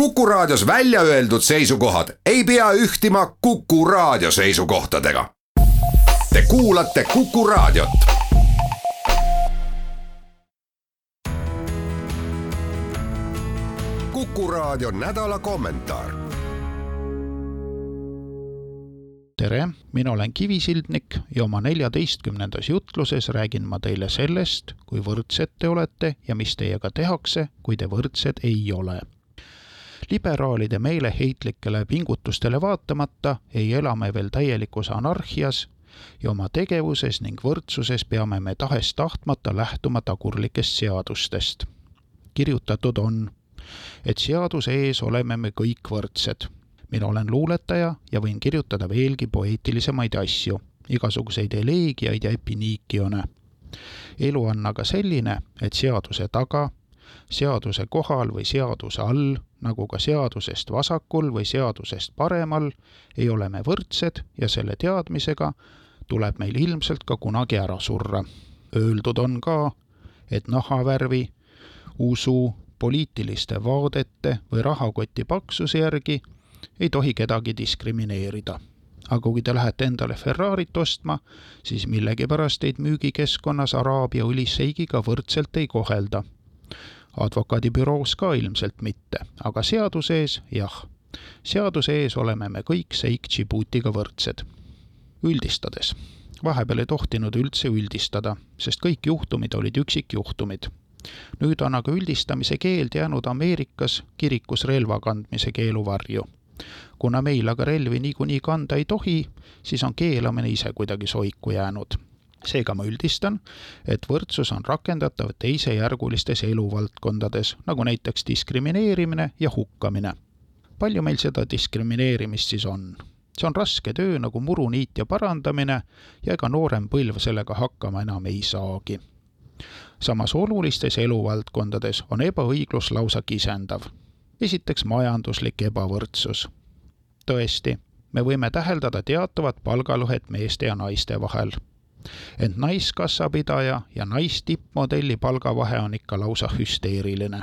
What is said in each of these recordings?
Kuku Raadios välja öeldud seisukohad ei pea ühtima Kuku Raadio seisukohtadega. Te kuulate Kuku Raadiot. kuku Raadio nädala kommentaar. tere, mina olen Kivisildnik ja oma neljateistkümnendas jutluses räägin ma teile sellest, kui võrdsed te olete ja mis teiega tehakse, kui te võrdsed ei ole liberaalide meeleheitlikele pingutustele vaatamata ei ela me veel täielikus anarhias ja oma tegevuses ning võrdsuses peame me tahes-tahtmata lähtuma tagurlikest seadustest. kirjutatud on, et seaduse ees oleme me kõik võrdsed. mina olen luuletaja ja võin kirjutada veelgi poeetilisemaid asju, igasuguseid eleegiaid ja epiniikione. elu on aga selline, et seaduse taga seaduse kohal või seaduse all, nagu ka seadusest vasakul või seadusest paremal, ei ole me võrdsed ja selle teadmisega tuleb meil ilmselt ka kunagi ära surra. Öeldud on ka, et nahavärvi, usu, poliitiliste vaadete või rahakoti paksuse järgi ei tohi kedagi diskrimineerida. aga kui te lähete endale Ferrarit ostma, siis millegipärast teid müügikeskkonnas Araabia õlisseigiga võrdselt ei kohelda advokaadibüroos ka ilmselt mitte, aga seaduse ees jah. seaduse ees oleme me kõik Seik Djiboutiga võrdsed. üldistades, vahepeal ei tohtinud üldse üldistada, sest kõik juhtumid olid üksikjuhtumid. nüüd on aga üldistamise keeld jäänud Ameerikas kirikus relva kandmise keelu varju kuna meil aga relvi niikuinii kanda ei tohi, siis on keelamine ise kuidagi soiku jäänud seega ma üldistan, et võrdsus on rakendatav teisejärgulistes eluvaldkondades, nagu näiteks diskrimineerimine ja hukkamine. palju meil seda diskrimineerimist siis on? see on raske töö nagu muruniitja parandamine ja ega noorem põlv sellega hakkama enam ei saagi. samas olulistes eluvaldkondades on ebaõiglus lausa kisendav. esiteks majanduslik ebavõrdsus. tõesti, me võime täheldada teatavat palgalõhet meeste ja naiste vahel ent naiskassapidaja ja naistippmodelli palgavahe on ikka lausa hüsteeriline.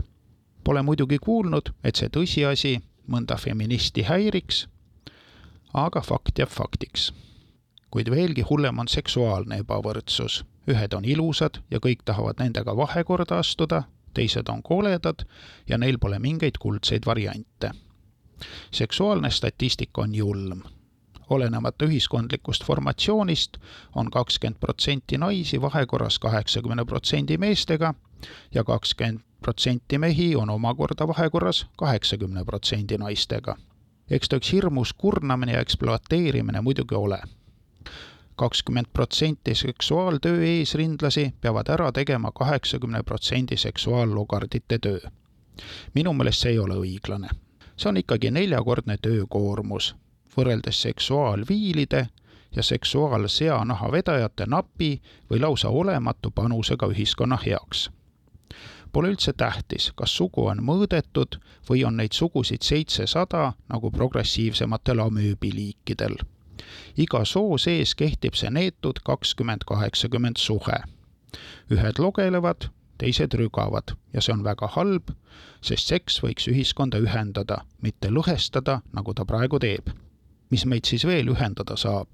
Pole muidugi kuulnud, et see tõsiasi mõnda feministi häiriks, aga fakt jääb faktiks. kuid veelgi hullem on seksuaalne ebavõrdsus. ühed on ilusad ja kõik tahavad nendega vahekorda astuda, teised on koledad ja neil pole mingeid kuldseid variante. seksuaalne statistika on julm olenemata ühiskondlikust formatsioonist on kakskümmend protsenti naisi vahekorras kaheksakümne protsendi meestega ja kakskümmend protsenti mehi on omakorda vahekorras kaheksakümne protsendi naistega. eks ta üks hirmus kurnamine ja ekspluateerimine muidugi ole. kakskümmend protsenti seksuaaltöö eesrindlasi peavad ära tegema kaheksakümne protsendi seksuaallugardite töö. minu meelest see ei ole õiglane see on ikkagi neljakordne töökoormus võrreldes seksuaalviilide ja seksuaalseanaha vedajate napi või lausa olematu panusega ühiskonna heaks. Pole üldse tähtis, kas sugu on mõõdetud või on neid sugusid seitsesada nagu progressiivsematel amööbiliikidel. iga soo sees kehtib see neetud kakskümmend kaheksakümmend suhe. ühed logelevad, teised rügavad ja see on väga halb, sest seks võiks ühiskonda ühendada, mitte lõhestada, nagu ta praegu teeb mis meid siis veel ühendada saab?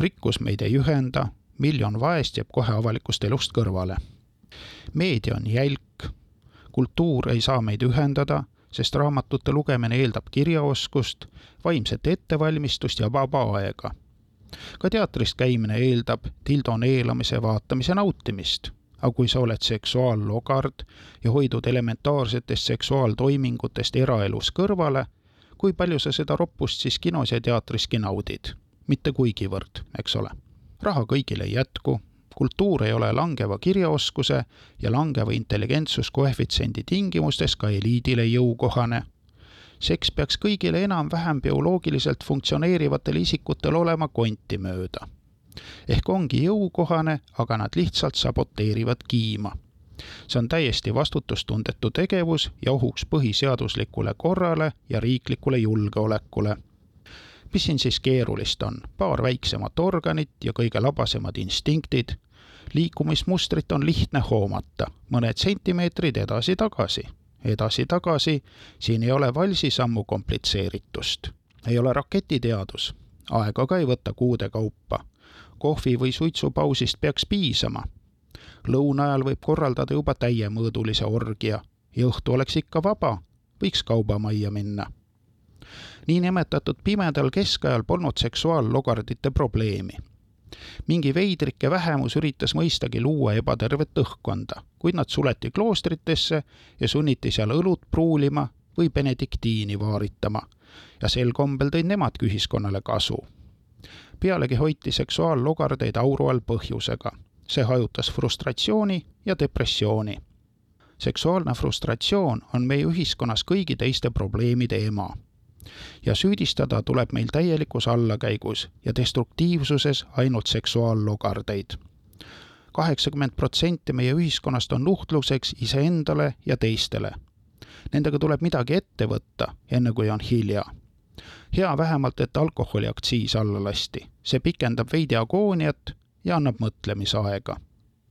rikkus meid ei ühenda, miljon vaest jääb kohe avalikust elust kõrvale. meedia on jälk, kultuur ei saa meid ühendada, sest raamatute lugemine eeldab kirjaoskust, vaimset ettevalmistust ja vaba aega. ka teatris käimine eeldab dildo neelamise vaatamise nautimist aga kui sa oled seksuaallogard ja hoidud elementaarsetest seksuaaltoimingutest eraelus kõrvale, kui palju sa seda roppust siis kinos ja teatriski naudid? mitte kuigivõrd, eks ole. raha kõigile ei jätku, kultuur ei ole langeva kirjaoskuse ja langeva intelligentsuskoefitsiendi tingimustes ka eliidile jõukohane. seks peaks kõigile enam-vähem bioloogiliselt funktsioneerivatel isikutel olema konti mööda. ehk ongi jõukohane, aga nad lihtsalt saboteerivad kiima see on täiesti vastutustundetu tegevus ja ohuks põhiseaduslikule korrale ja riiklikule julgeolekule. mis siin siis keerulist on? paar väiksemat organit ja kõige labasemad instinktid. liikumismustrit on lihtne hoomata, mõned sentimeetrid edasi-tagasi. edasi-tagasi, siin ei ole valsisammu komplitseeritust. ei ole raketiteadus, aega ka ei võta kuude kaupa. kohvi või suitsupausist peaks piisama. Lõuna ajal võib korraldada juba täiemõõdulise orgia ja õhtu oleks ikka vaba, võiks kaubamajja minna niinimetatud pimedal keskajal polnud seksuaallogardite probleemi. mingi veidrike vähemus üritas mõistagi luua ebatervet õhkkonda, kuid nad suleti kloostritesse ja sunniti seal õlut pruulima või benediktiini vaaritama. ja sel kombel tõid nemadki ühiskonnale kasu. pealegi hoiti seksuaallogardeid auru all põhjusega. See hajutas frustratsiooni ja depressiooni seksuaalne frustratsioon on meie ühiskonnas kõigi teiste probleemide ema ja süüdistada tuleb meil täielikus allakäigus ja destruktiivsuses ainult seksuaallogardeid. kaheksakümmend protsenti meie ühiskonnast on nuhtluseks iseendale ja teistele. Nendega tuleb midagi ette võtta, enne kui on hilja. hea vähemalt, et alkoholiaktsiis alla lasti, see pikendab veidi agooniat ja annab mõtlemisaega.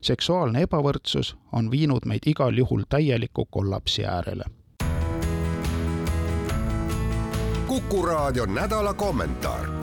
seksuaalne ebavõrdsus on viinud meid igal juhul täieliku kollapsi äärele Kuku raadio nädala kommentaar